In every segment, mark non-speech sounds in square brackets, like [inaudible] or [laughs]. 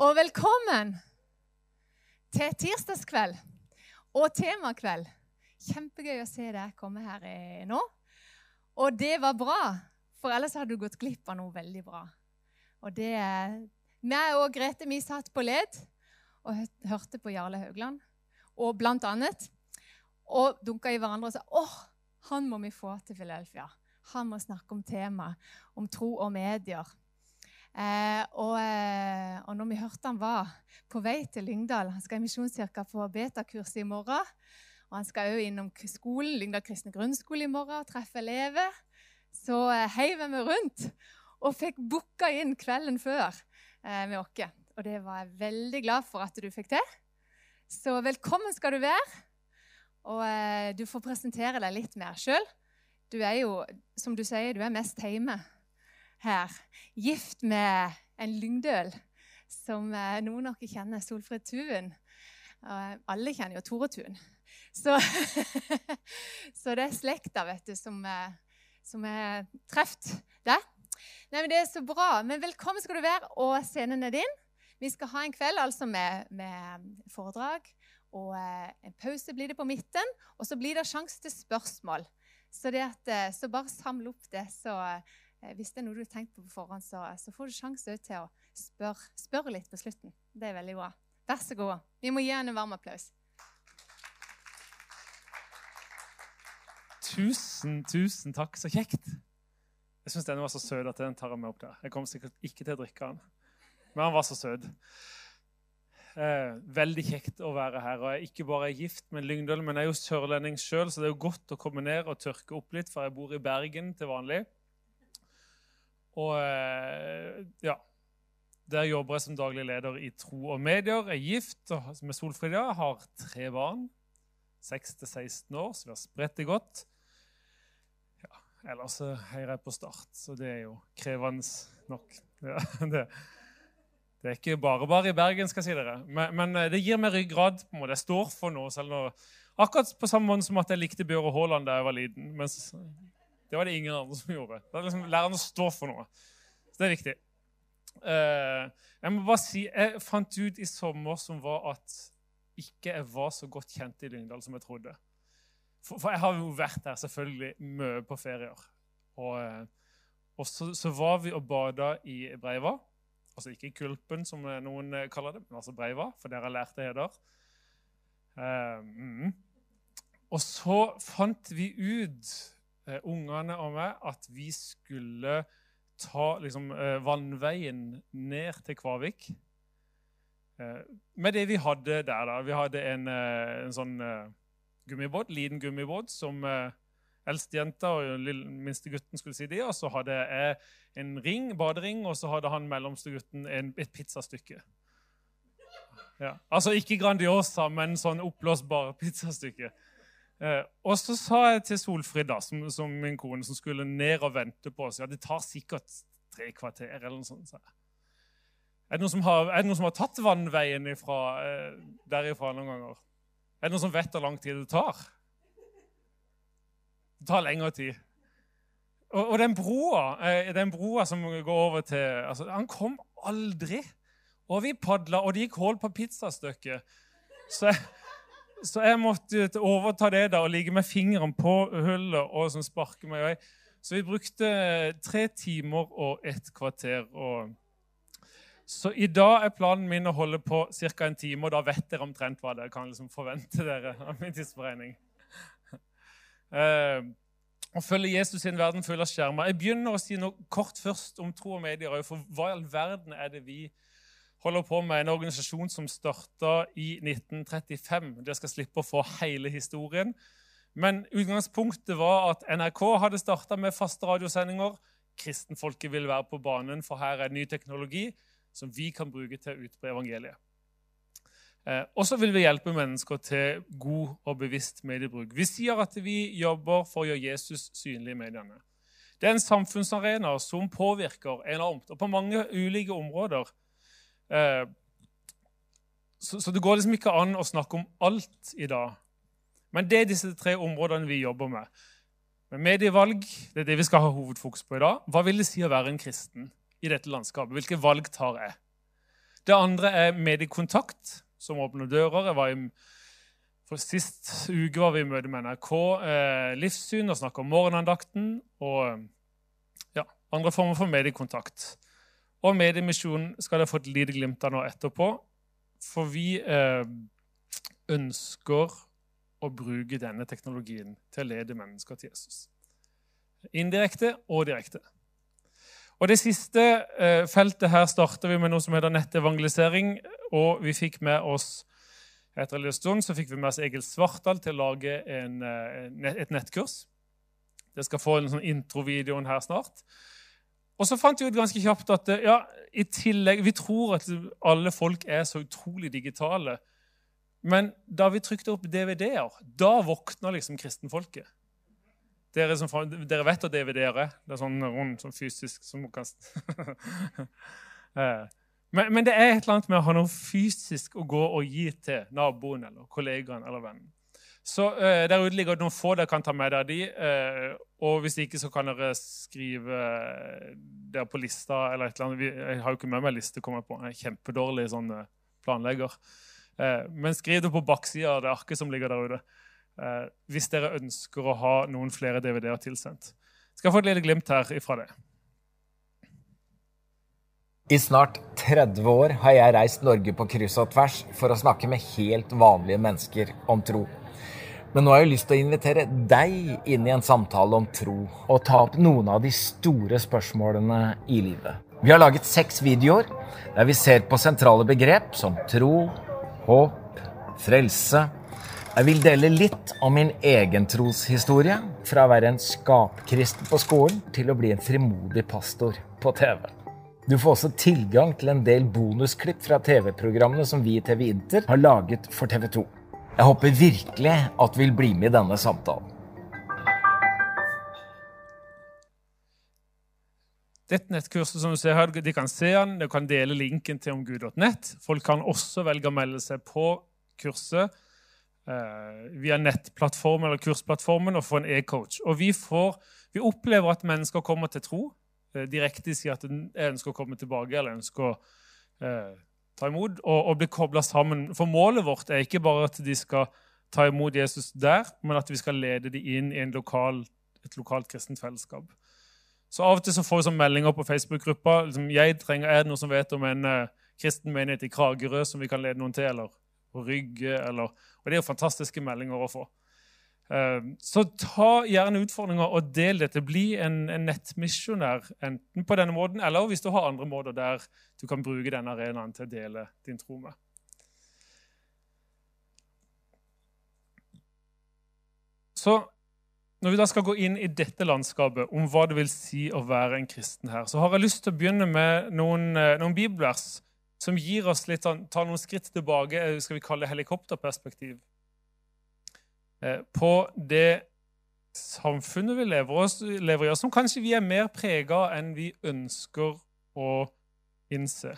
Og velkommen til tirsdagskveld og temakveld. Kjempegøy å se deg komme her eh, nå. Og det var bra, for ellers hadde du gått glipp av noe veldig bra. Og det Jeg og Grete vi satt på led og hørte på Jarle Haugland og blant annet. Og dunka i hverandre og sa åh, han må vi få til Filelfia. Han må snakke om temaet om tro og medier. Eh, og, eh, og når vi hørte han var på vei til Lyngdal Han skal i Misjonskirka på betakurs i morgen. Og han skal òg innom skolen, Lyngdal kristne grunnskole i morgen og treffe elever. Så eh, heiv vi rundt og fikk booka inn kvelden før eh, med oss. Og det var jeg veldig glad for at du fikk til. Så velkommen skal du være. Og eh, du får presentere deg litt mer sjøl. Du er jo, som du sier, du er mest hjemme her. Gift med en lyngdøl som eh, noen av dere kjenner, Solfrid Tuen. alle kjenner jo Tore Tuen. Så, [laughs] så, det er slekta vet du, som, eh, som er truffet der. Nei, men Det er så bra. Men velkommen skal du være, og scenen er din. Vi skal ha en kveld altså med, med foredrag. Og eh, en pause blir det på midten, og så blir det sjanse til spørsmål. Så, at, så bare samle opp det, så Eh, hvis det er noe du har tenkt på på forhånd, så, så får du sjanse til å spørre, spør litt på slutten. Det er veldig bra. Vær så god. Vi må gi henne en varm applaus. Tusen, tusen takk. Så kjekt. Jeg syns denne var så søt at den tar jeg med opp der. Jeg kommer sikkert ikke til å drikke den, men han var så søt. Eh, veldig kjekt å være her. og Jeg er ikke bare gift med Lyngdøl, men jeg er jo sørlending sjøl, så det er jo godt å komme ned og tørke opp litt, for jeg bor i Bergen til vanlig. Og eh, ja Der jobber jeg som daglig leder i Tro og Medier. Jeg er gift med Solfrida, har tre barn. 6-16 år, så vi har spredt det godt. Ja, ellers heier jeg på Start, så det er jo krevende nok. [laughs] Ja, det, det, er ikke bare bare i Bergen, skal jeg si dere. Men, men eh, det gir meg ryggrad. på måte. Jeg står for noe. selv når, Akkurat på samme måte som at jeg likte Bjøre Haaland da jeg var liten. mens det var det ingen andre som gjorde. Det er liksom Læreren stå for noe. Så det er viktig. Uh, jeg må bare si, jeg fant ut i sommer som var at ikke jeg var så godt kjent i Lyngdal som jeg trodde. For, for jeg har jo vært der selvfølgelig mye på ferier. Og, uh, og så, så, var vi og bada i Breiva. Altså ikke i Kulpen, som noen kaller det, men altså Breiva, for dere har lært det heder. Uh, mm. Og så fant vi ut eh, ungene og meg at vi skulle ta liksom, eh, vannveien ned til Kvavik. Eh, med det vi hadde der, da. Vi hadde en, eh, en sånn eh, gummibåt, liten gummibåt som eh, eldstejenta og minste gutten skulle sitte i. Og så hadde jeg en ring, badering, og så hadde han mellomste gutten en, et pizzastykke. Ja. Altså ikke Grandiosa, men sånn oppblåsbar [laughs] pizzastykke. Eh, og så sa jeg til Solfrid, da, som, som, min kone, som skulle ned og vente på oss ja, Det tar sikkert tre kvarter. eller noe sånt. Så. Er, det noen som har, er det noen som har tatt vannveien ifra, eh, derifra noen ganger? Er det noen som vet hvor lang tid det tar? Det tar lengre tid. Og, og den, broa, eh, den broa som går over til altså, Han kom aldri. Og vi padla, og det gikk hull på pizzastykket. Så jeg så jeg måtte overta det da, og ligge med fingeren på hullet og sånn sparke meg i vei. Så vi brukte tre timer og et kvarter. Og... Så i dag er planen min å holde på ca. en time, og da vet dere omtrent hva dere kan liksom forvente dere av min tidsberegning. Uh, [laughs] å følge Jesus en verden full av skjermer. Jeg begynner å si noe kort først om tro og medier. For hva i all verden er det vi holder på med en organisasjon som starta i 1935. Dere skal slippe å få hele historien. Men utgangspunktet var at NRK hadde starta med faste radiosendinger. Kristenfolket vil være på banen, for her er ny teknologi som vi kan bruke til å utbre evangeliet. Eh, og så vil vi hjelpe mennesker til god og bevisst mediebruk. Vi sier at vi jobber for å gjøre Jesus synlig i mediene. Det er en samfunnsarena som påvirker enormt, og på mange ulike områder. Eh, så, så, det går liksom ikke an å snakke om alt i dag. Men det er disse tre områdene vi jobber med. Men medievalg, det er det vi skal ha hovedfokus på i dag. Hva vil det si å være en kristen? i dette landskapet? Hvilke valg tar jeg? Det andre er mediekontakt, som åpner dører. Jeg var i, for Sist uke var vi i møte med NRK eh, Livssyn og snakka om morgenandakten og ja, andre former for mediekontakt. Og Mediemisjonen skal jeg få et lite glimt av nå etterpå. For vi eh, ønsker å bruke denne teknologien til å lede mennesker til Jesus. Indirekte og direkte. Og Det siste eh, feltet her starter vi med noe som heter nettevangelisering. Og vi fikk med oss etter en stund så fikk vi med oss Egil Svartdal til å lage en, eh, et nettkurs. Det skal få en sånn introvideoen her snart. Og så fant vi ut ganske kjapt at ja, i tillegg, vi tror at alle folk er så utrolig digitale. Men da vi trykte opp DVD-er, da våkna liksom kristenfolket. Dere, som, dere vet hva DVD-er er? Det er sånn rund, sånn fysisk som kan [laughs] eh, men, men, det er et eller annet med å ha noe fysisk å gå og gi til naboen eller kollegaen eller vennen. Så uh, Der ute ligger noen få dere kan ta med dere de. Uh, og hvis ikke, så kan dere skrive dere på lista. eller et eller annet. Jeg har jo ikke med meg liste. kommer Jeg på. Jeg er kjempedårlig sånn planlegger. Uh, men skriv det på baksida av det arket som ligger der ute. Eh, hvis dere ønsker å ha noen flere DVD-er tilsendt. Skal få et lite glimt her ifra det. I snart 30 år har jeg reist Norge på kryss og tvers for å snakke med helt vanlige mennesker om tro. Men nå har jeg lyst til å invitere deg inn i en samtale om tro, og ta opp noen av de store spørsmålene i livet. Vi har laget seks videoer der vi ser på sentrale begrep som tro, håp, frelse, jeg vil dele litt om min egen troshistorie. Fra å være en skapkristen på skolen til å bli en frimodig pastor på TV. Du får også tilgang til en del bonusklipp fra TV-programmene som vi i TV Inter har laget for TV 2. Jeg håper virkelig at du vil bli med i denne samtalen. Dette nettkurset som du ser her, de kan se den, de kan dele linken til omgud.nett. Folk kan også velge å melde seg på kurset Eh, via nettplattformen eller kursplattformen og få en e-coach. Og vi, får, vi, opplever at mennesker kommer til tro. Eh, direkte sier at de ønsker å komme tilbake eller ønsker å eh, ta imot, og, og bli kobla sammen. For målet vårt er ikke bare at de skal ta imot Jesus der, men at vi skal lede dem inn i lokal, et lokalt kristent fellesskap. Så Av og til så får vi sånn meldinger på Facebook-gruppa. Liksom, jeg trenger, Er det noen som vet om en uh, kristen menighet i Kragerø som vi kan lede noen til? Eller på Rygge? Eller og det er jo fantastiske meldinger å få. Ehm, så ta gjerne utfordringer og del dette. Bli en, en, nettmisjonær enten på denne måten eller hvis du har andre måter der du kan bruke denne arenaen til å dele din tro med. Så når vi da skal gå inn i dette landskapet, om hva det vil si å være en kristen her, så har jeg lyst til å begynne med noen, eh, noen bibelvers som gir oss litt sånn, tar noen skritt tilbake, eh, skal vi kalle det helikopterperspektiv, eh, på det samfunnet vi lever, oss, lever i, som kanskje vi er mer prega av enn vi ønsker å innse.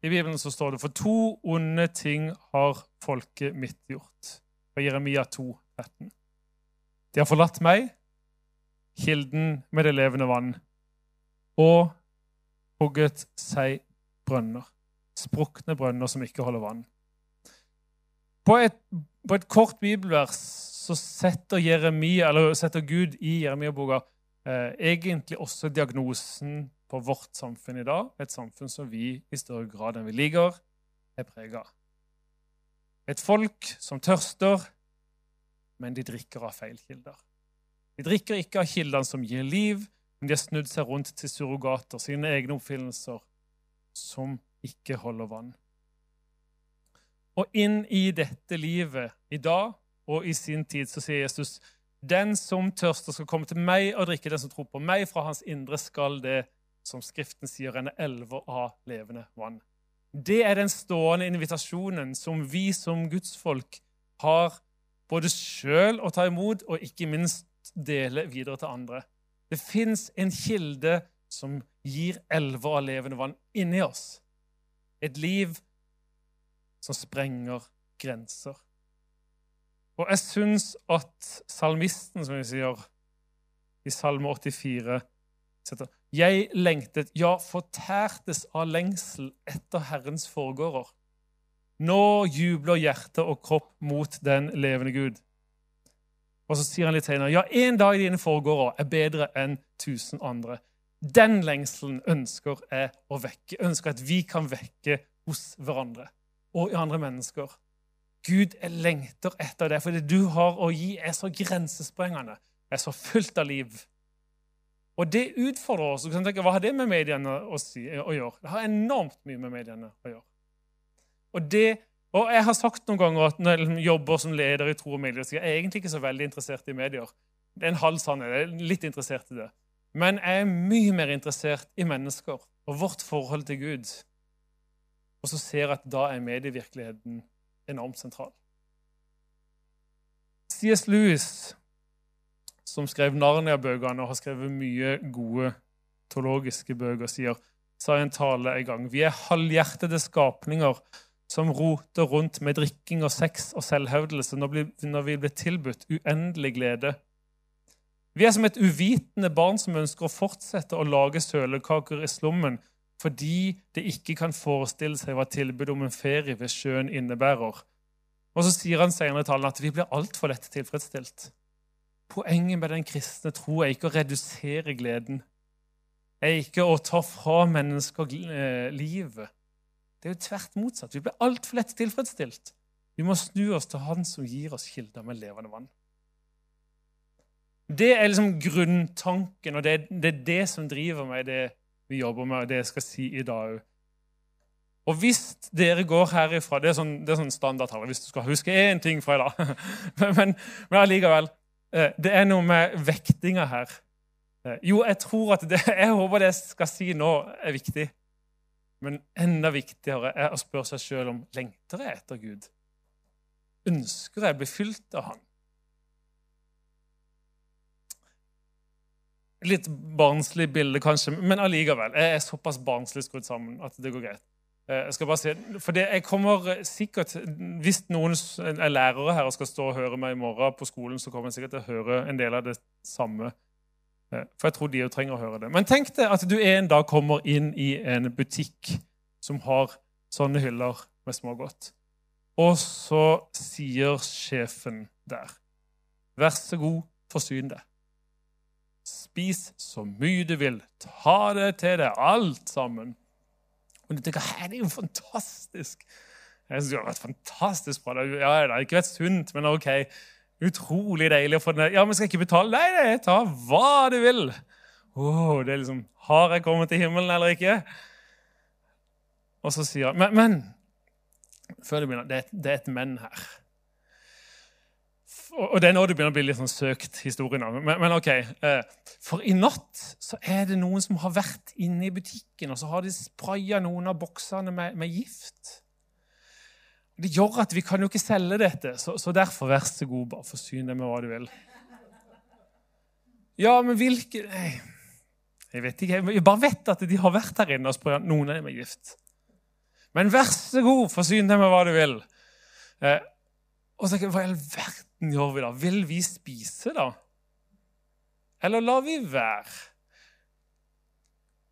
I Bibelen så står det for to onde ting har folket mitt gjort. Fra Jeremia 2, 13. De har forlatt meg, kilden med det levende vann, og hugget seg brønner. Sprukne brønner som ikke holder vann. På et, på et kort bibelvers så setter, Jeremia, setter Gud i Jeremia-boka eh, egentlig også diagnosen på vårt samfunn i dag. Et samfunn som vi i større grad enn vi liker, er prega. Et folk som tørster, men de drikker av feil kilder. De drikker ikke av kildene som gir liv, men de har snudd seg rundt til surrogater, sine egne oppfinnelser, som ikke holder vann. Og inn i dette livet i dag og i sin tid så sier Jesus den som tørster, skal komme til meg og drikke. Den som tror på meg, fra hans indre skal det, som Skriften sier, renne elver av levende vann. Det er den stående invitasjonen som vi som gudsfolk har både sjøl å ta imot og ikke minst dele videre til andre. Det fins en kilde som gir elver av levende vann inni oss. Et liv som sprenger grenser. Og jeg syns at salmisten, som vi sier i Salme 84, Jeg lengtet, ja, fortærtes av lengsel etter Herrens foregårder. Nå jubler hjerte og kropp mot den levende Gud. Og så sier han litt senere ja, en dag i dine foregårder er bedre enn tusen andre. Den lengselen ønsker jeg å vekke. Ønsker at vi kan vekke hos hverandre og i andre mennesker. Gud jeg lengter etter det, for det du har å gi, er så grensesprengende, Det er så fullt av liv. Og det utfordrer oss. tenke, Hva har det med mediene å, si, å gjøre? Det har enormt mye med mediene å gjøre. Og, det, og jeg har sagt noen ganger at når jeg jobber som leder i tro og medier, så jeg er egentlig ikke så veldig interessert i medier. Det er en halv sannhet. Jeg er litt interessert i det. Men jeg er mye mer interessert i mennesker og vårt forhold til Gud. Og så ser at da er medievirkeligheten enormt sentral. C.S. Lewis, som skrev Narnia-bøkene og har skrevet mye gode teologiske bøker, sier, sa i en tale en gang Vi er halvhjertede skapninger som roter rundt med drikking og sex og selvhevdelse når vi blir tilbudt uendelig glede. Vi er som et uvitende barn som ønsker å fortsette å lage sølekaker i slummen fordi det ikke kan forestille seg hva tilbudet om en ferie ved sjøen innebærer. Og så sier han senere i talen at vi blir altfor lett tilfredsstilt. Poenget med den kristne tro er ikke å redusere gleden, er ikke å ta fra mennesker eh, livet. Det er jo tvert motsatt. Vi blir altfor lett tilfredsstilt. Vi må snu oss til Han som gir oss kilder med levende vann. Det er liksom grunntanken, og det er, det er som driver meg det vi jobber med, og det jeg skal si i dag òg. Og hvis dere går herifra Det er sånn, det er sånn standardtall hvis du skal huske én ting fra i dag. [laughs] men, men allikevel eh, Det er noe med vektinga her. Eh, jo, jeg tror at det, [laughs] jeg håper det jeg skal si nå, er viktig. Men enda viktigere er å spørre seg sjøl om lengter jeg etter Gud. Ønsker jeg å bli fylt av Han? Litt barnslig bilde, kanskje, men allikevel. Jeg er såpass barnslig skrudd sammen at det går greit. Eh, jeg skal bare si, for det, jeg kommer sikkert, Hvis noen er lærere her og skal stå og høre meg i morgen på skolen, så kommer jeg sikkert til å høre en del av det samme. Eh, for jeg tror de òg trenger å høre det. Men tenk deg at du en dag kommer inn i en butikk som har sånne hyller med smågodt. Og så sier sjefen der Vær så god, forsyn deg. Spis så mye du vil. Ta det til deg, alt sammen. Og du tenker det er jo fantastisk. Jeg synes Det har vært fantastisk bra. Ja, det har ikke vært sunt, men ok. Utrolig deilig å få det. Ja, men skal jeg ikke betale? Nei, nei, ta hva du vil. Oh, det er liksom Har jeg kommet til himmelen eller ikke? Og så sier han Men, men før det begynner, det er, det er et men her og det er nå det begynner å bli litt sånn søkt historien. Men, men, ok. Eh, for i natt så er det noen som har vært inne i butikken og så har de spraya noen av boksene med, med, gift. Det gjør at vi kan jo ikke selge dette, så, så derfor, vær så god, bare forsyn deg med hva du vil. Ja, men hvilke Nei, Jeg vet ikke. Jeg bare vet at de har vært her inne og spraya noen av dem med gift. Men vær så god, forsyn deg med hva du vil. Eh, og så tenker jeg, Hva i all verden gjør vi da? Vil vi spise, da? Eller lar vi være?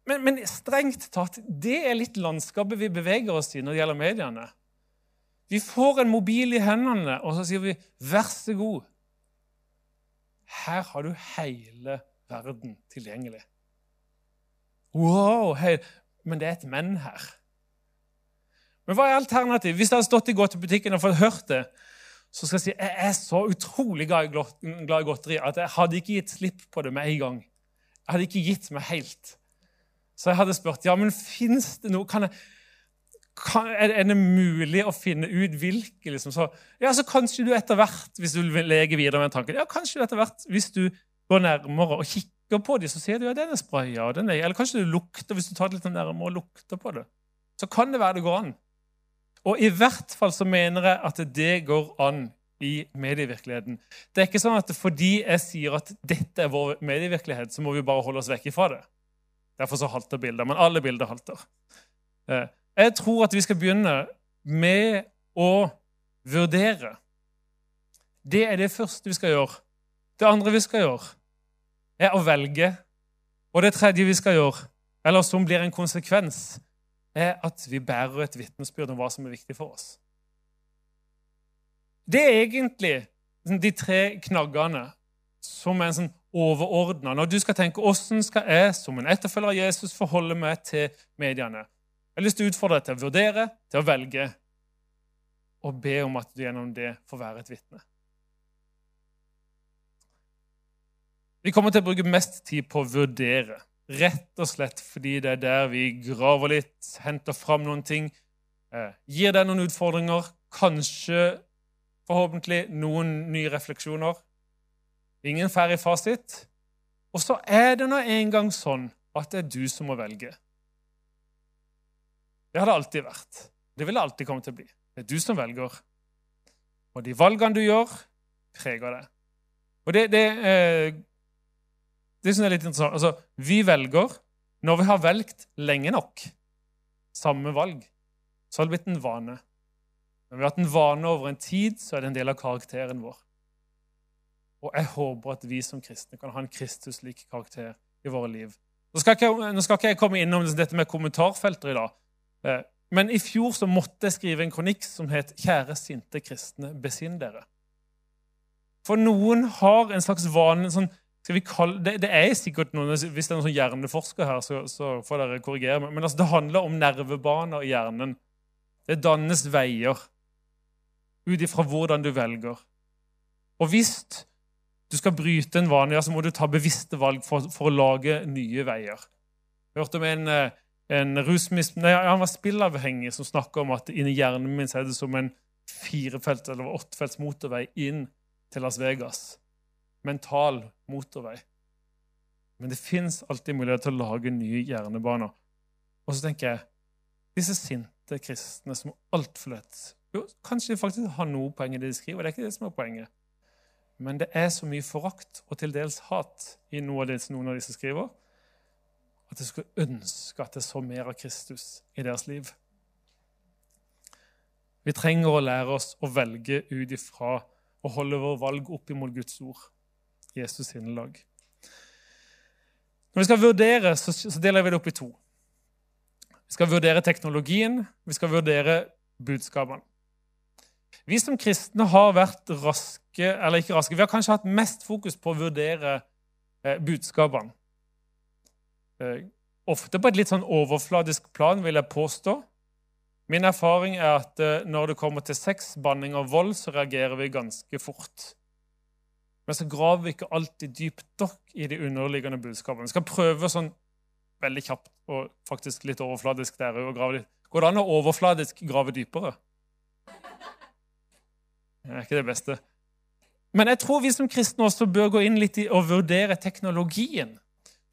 Men, men, strengt tatt, det er litt landskapet vi beveger oss i når det gjelder mediene. Vi får en mobil i hendene, og så sier vi 'vær så god'. Her har du hele verden tilgjengelig. Wow! Hei. Men det er et men her. Men hva er alternativet? Hvis jeg hadde stått i gåtebutikken og fått hørt det, så skal jeg si jeg er så utrolig glad i godteri at jeg hadde ikke gitt slipp på det med en gang. Jeg hadde ikke gitt meg helt. Så jeg hadde spurt ja, men fins det noe kan jeg, kan, Er det mulig å finne ut hvilke liksom, så, ja, så kanskje du etter hvert, hvis du vil leke videre med tanken, ja, kanskje du etter hvert, hvis du går nærmere og kikker på dem, så ser du ja, den er spraya. Eller kanskje du lukter hvis du tar det litt nærmere og lukter på det. Så kan det være det går an. Og i hvert fall så mener jeg at det går an i medievirkeligheten. Det er ikke sånn at fordi jeg sier at dette er vår medievirkelighet, så må vi bare holde oss vekk ifra det. Derfor så halter bilder. Men alle bilder halter. Eh, jeg tror at vi skal begynne med å vurdere. Det er det første vi skal gjøre. Det andre vi skal gjøre, er å velge. Og det tredje vi skal gjøre, eller som blir en konsekvens, er at vi bærer et vitnesbyrd om hva som er viktig for oss. Det er egentlig de tre knaggene som er en sånn overordna Når du skal tenke hvordan skal jeg som en etterfølger av Jesus forholde meg til mediene Jeg har lyst til å utfordre deg til å vurdere, til å velge, og be om at du gjennom det får være et vitne. Vi kommer til å bruke mest tid på å vurdere. Rett og slett fordi det er der vi graver litt, henter fram noen ting, eh, gir deg noen utfordringer, kanskje, forhåpentlig, noen nye refleksjoner. Ingen ferdig fasit. Og så er det nå engang sånn at det er du som må velge. Det har det alltid vært. Det vil det alltid komme til å bli. Det er du som velger. Og de valgene du gjør, preger deg. Og det, det, eh, det synes jeg er litt interessant. Altså, vi velger når vi har velgt lenge nok samme valg. Så har det blitt en vane. Når vi har hatt en vane over en tid, så er det en del av karakteren vår. Og jeg håper at vi som kristne kan ha en Kristus-lik karakter i våre liv. Nå skal, ikke, nå skal ikke jeg komme innom dette med kommentarfelter i dag. Eh, men i fjor så måtte jeg skrive en kronikk som het 'Kjære sinte kristne, besinn dere'. For noen har en slags vane sånn, kalle, det, det, er sikkert noen, Hvis det er noen sånn hjerneforsker her, så, så, får dere korrigere meg. Men altså, det handler om nervebaner i hjernen. Det dannes veier ut ifra hvordan du velger. Og hvis du skal bryte en vane, ja, så må du ta bevisste valg for, for å lage nye veier. Jeg hørte om en eh, en rusmis... Nei, han var spillavhengig som snakka om at inni hjernen min er det som en firefelts eller åttefelts motorvei inn til Las Vegas. Mental motorvei. Men det fins alltid mulighet til å lage nye hjernebaner. Og så tenker jeg disse sinte kristne som altfor lett jo, Kanskje de faktisk har noe poeng i det de skriver. Det er ikke det som er poenget. Men det er så mye forakt og til dels hat i noe av det, noen av disse skriver at jeg skulle ønske at jeg så mer av Kristus i deres liv. Vi trenger å lære oss å velge ut ifra og holde vår valg opp imot Guds ord, Jesus sine lag. Når vi skal vurdere, så, deler vi det opp i to. Vi skal vurdere teknologien, vi skal vurdere budskapene. Vi som kristne har vært raske, eller ikke raske, vi har kanskje hatt mest fokus på å vurdere eh, budskapene. Eh, ofte på et litt sånn overfladisk plan, vil jeg påstå. Min erfaring er at eh, når det kommer til sex, banning og vold, så reagerer vi ganske fort. Men så graver vi ikke alltid dypt nok i de underliggende budskapene. Vi skal prøve sånn veldig kjapt og faktisk litt overfladisk der og grave litt. Går det an å overfladisk grave dypere? Det er ikke det beste. Men jeg tror vi som kristne også bør gå inn litt i å vurdere teknologien.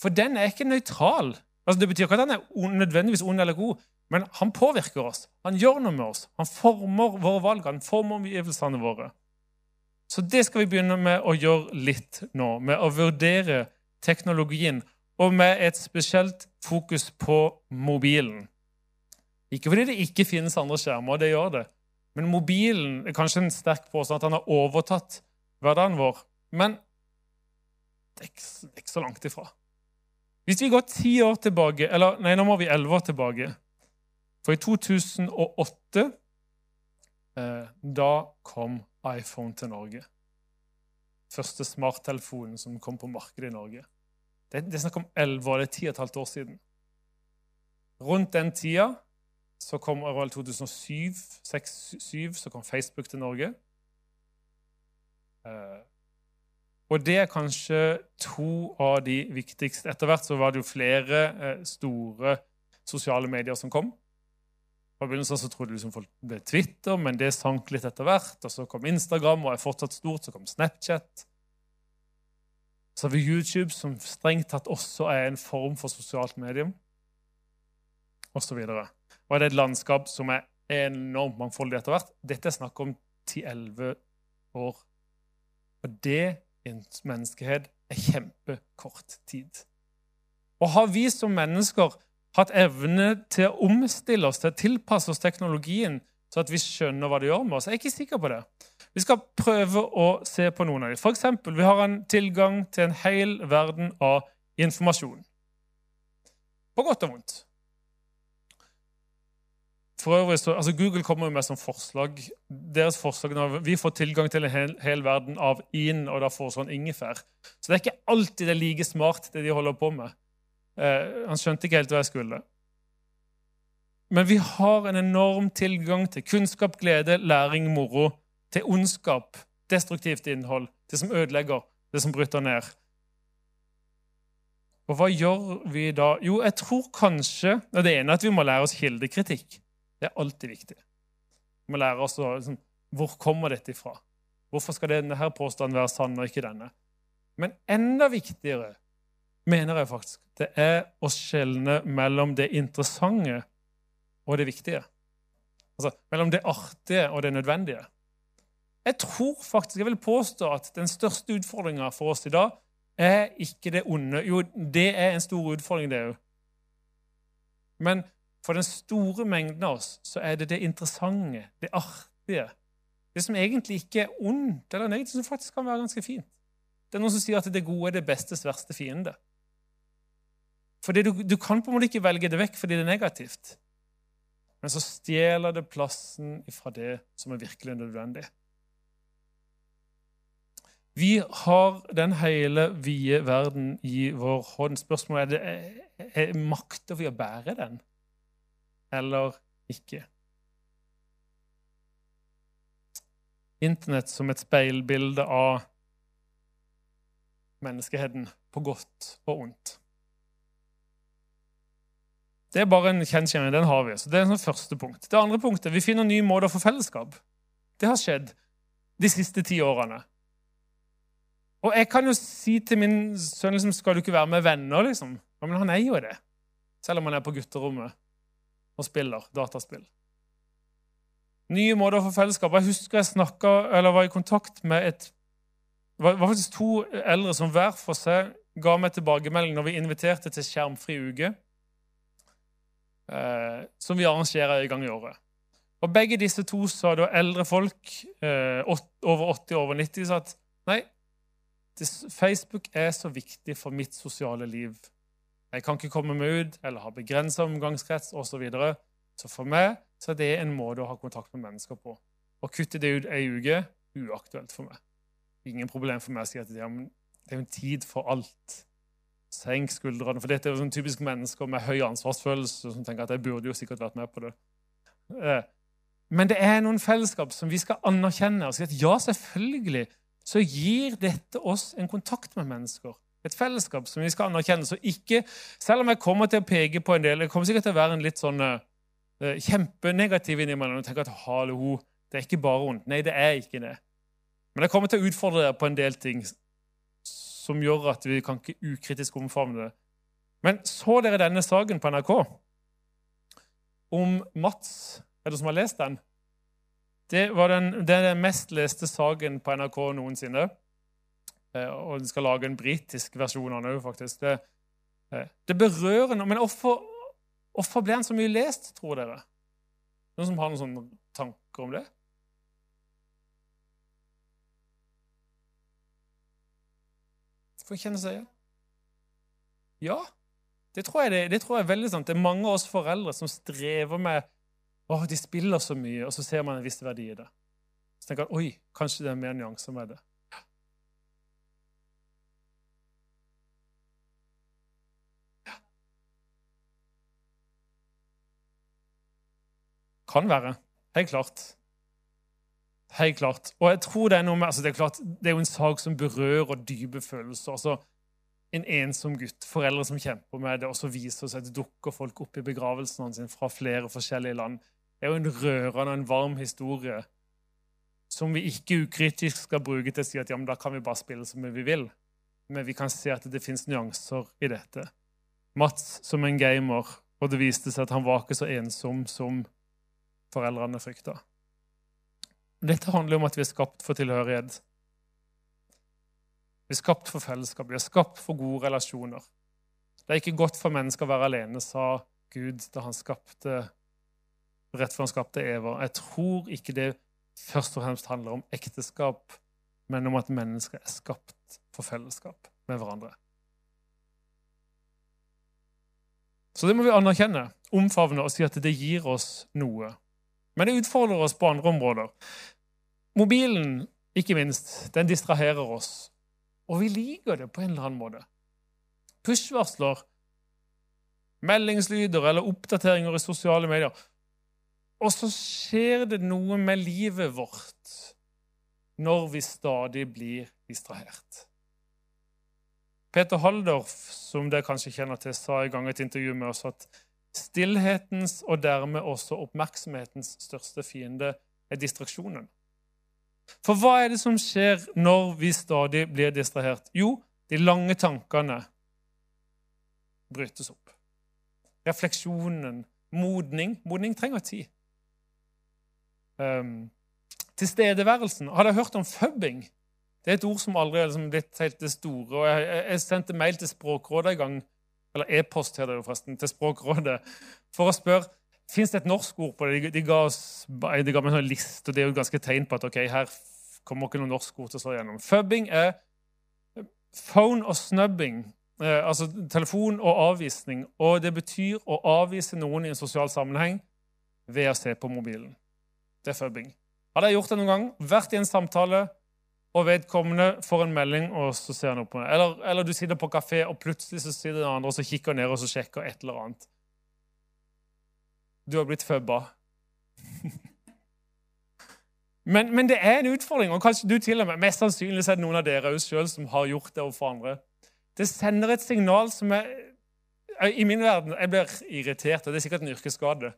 For den er ikke nøytral. Altså, det betyr ikke at han er nødvendigvis ond eller god, men han påvirker oss. Han gjør noe med oss. Han former våre valg, han former omgivelsene våre. Så det skal vi begynne med å gjøre litt nå, med å vurdere teknologien, og med et spesielt fokus på mobilen. Ikke fordi det ikke finnes andre skjermer, det gjør det. Men mobilen er kanskje en sterk påstand at han har overtatt hverdagen vår. Men det er ikke så langt ifra. Hvis vi går ti år tilbake Eller nei, nå må vi elleve år tilbake. For i 2008 eh, Da kom iPhone til Norge. Første smarttelefonen som kom på markedet i Norge. Det, det er snakk om elleve år, det er ti og et halvt år siden. Rundt den tida så kom vel 2007 2007, så kom Facebook til Norge. Eh, og det er kanskje to av de viktigste. Etter hvert så var det jo flere eh, store sosiale medier som kom. På begynnelsen så trodde liksom folk ble Twitter, men det sank litt etter hvert. Og så kom Instagram, og er fortsatt stort. Så kom Snapchat. Så har vi YouTube, som strengt tatt også er en form for sosialt medium. Og så videre. Og det er et landskap som er enormt mangfoldig etter hvert. Dette er snakk om 10-11 år. Og det i en menneskehet er kjempekort tid. Og har vi som mennesker hatt evne til å omstille oss, til å tilpasse oss teknologien, så at vi skjønner hva det gjør med oss? Jeg er ikke sikker på det. Vi skal prøve å se på noen av dem. Eksempel, vi har en tilgang til en hel verden av informasjon. På godt og vondt. For øvrig så, altså Google kommer med som forslag deres forslag når Vi får tilgang til en hel, hel verden av in, og da foreslår han ingefær. Så det er ikke alltid det er like smart, det de holder på med. Eh, han skjønte ikke helt hva jeg skulle. Men vi har en enorm tilgang til kunnskap, glede, læring, moro, til ondskap, destruktivt innhold, det som ødelegger, det som bryter ned. Og hva gjør vi da? Jo, jeg tror kanskje og Det ene er at vi må lære oss kildekritikk. Det er alltid viktig. Vi må lære oss liksom, Hvor kommer dette ifra? Hvorfor skal denne påstanden være sann og ikke denne? Men enda viktigere mener jeg faktisk det er å skjelne mellom det interessante og det viktige. Altså mellom det artige og det nødvendige. Jeg tror faktisk, jeg vil påstå at den største utfordringa for oss i dag er ikke det onde. Jo, det er en stor utfordring, det òg. Men for den store mengden av oss så er det det interessante, det artige. Det som egentlig ikke er ondt eller negativt, som faktisk kan være ganske fint. Det er noen som sier at det gode er det bestes verste fiende. For du, du kan på en måte ikke velge det vekk fordi det er negativt. Men så stjeler det plassen fra det som er virkelig nødvendig. Vi har den hele vide verden i vår hånd. Spørsmålet er, det, er makter vi å bære den, eller ikke? Internett som et speilbilde av menneskeheten på godt og ondt. Det er bare en kjensgjerning. Den har vi. Så det er sånn første punkt. Det andre punktet, Vi finner nye måter for fellesskap. Det har skjedd de siste ti årene. Og jeg kan jo si til min sønn liksom, skal du ikke være med venner. liksom? Ja, Men han er jo det. Selv om han er på gutterommet og spiller dataspill. Nye måter for fellesskap. Jeg husker jeg snakket, eller var i kontakt med et det var faktisk to eldre som hver for seg ga meg tilbakemelding når vi inviterte til skjermfri uke som vi arrangerer en gang i året. Og Begge disse to sa da eldre folk, eh, over 80 over 90, sa at nei, Facebook er så viktig for mitt sosiale liv. Jeg kan ikke komme meg ut eller ha begrensa omgangskrets osv. Så, videre. så for meg så er det en måte å ha kontakt med mennesker på. Å kutte det ut ei uke uaktuelt for meg. Ingen problem for meg å si at det er en tid for alt. Senk skuldrene. For dette er jo sånn typisk mennesker med høy ansvarsfølelse som tenker at jeg burde jo sikkert vært med på det. Eh, men det er noen fellesskap som vi skal anerkjenne og si at ja, selvfølgelig så gir dette oss en kontakt med mennesker. Et fellesskap som vi skal anerkjenne. Så ikke, selv om jeg kommer til å peke på en del Jeg kommer sikkert til å være en litt sånn uh, kjempenegativ innimellom og tenke at hallo, det er ikke bare vondt. Nei, det er ikke det. Men jeg kommer til å utfordre dere på en del ting som gjør at vi kan ikke ukritisk omfavne det. Men så dere denne saken på NRK om Mats? Er det som har lest den? Det var den, den mest leste saken på NRK noensinne. Eh, og de skal lage en britisk versjon av den òg, faktisk. Det, eh, det berører noe. Men hvorfor, hvorfor ble den så mye lest, tror dere? Noen som har noen sånne tanker om det? Får kjenne seg igjen? Ja, det tror, det, det tror jeg er veldig sant. Det er mange av oss foreldre som strever med å, de spiller så mye, og så ser man en viss verdi i det. Så tenker man oi, kanskje det er mer nyanser med det. Ja. Kan være. Helt klart. Helt klart. Og jeg tror Det er noe med, altså det er klart, det er jo en sak som berører dype følelser. altså En ensom gutt, foreldre som kjemper med det, og så viser seg at det dukker folk opp i begravelsen hans fra flere forskjellige land. Det er jo en rørende og en varm historie som vi ikke ukritisk skal bruke til å si at ja, men da kan vi bare spille som vi vil. Men vi kan se at det fins nyanser i dette. Mats som en gamer, og det viste seg at han var ikke så ensom som foreldrene frykta. Dette handler om at vi er skapt for tilhørighet. Vi er skapt for fellesskap, vi er skapt for gode relasjoner. Det er ikke godt for mennesker å være alene, sa Gud da han skapte rett før han skapte Eva. Jeg tror ikke det først og fremst handler om ekteskap, men om at mennesker er skapt for fellesskap med hverandre. Så det må vi anerkjenne, omfavne og si at det gir oss noe. Men det utfordrer oss på andre områder. Mobilen, ikke minst, den distraherer oss. Og vi liker det på en eller annen måte. Push-varsler, meldingslyder eller oppdateringer i sosiale medier. Og så skjer det noe med livet vårt når vi stadig blir distrahert. Peter Haldorf, som dere kanskje kjenner til, sa i gang et intervju med oss at stillhetens og dermed også oppmerksomhetens største fiende er distraksjonen. For hva er det som skjer når vi stadig blir distrahert? Jo, de lange tankene brytes opp. Refleksjonen, modning Modning trenger tid. Um, tilstedeværelsen. Har dere hørt om fubbing? Det er et ord som aldri er liksom blitt helt det store. og Jeg, jeg sendte mail til Språkrådet en gang, eller e-post heter det jo forresten, til Språkrådet for å spørre Fins det et norsk ord på det. De, ga, oss, de ga meg en sånn liste, og det er jo ganske tegn på at ok, her kommer ikke noe norsk ord til å slå igjennom. Fubbing er phone og snubbing. Eh, altså telefon og avvisning. Og det betyr å avvise noen i en sosial sammenheng ved å se på mobilen. Det er fubbing. Hadde jeg gjort det noen gang, vært i en samtale, og vedkommende får en melding, og så ser han opp på det. Eller, eller, du sitter på kafé, og plutselig så sitter den andre og så kikker ned og så sjekker et eller annet. Du har blitt føbba. [laughs] men, men, det er en utfordring, og kanskje du til og med, mest sannsynlig er det noen av dere selv som har gjort det overfor andre. Det sender et signal som er I min verden jeg blir irritert, og det er sikkert en yrkesskade.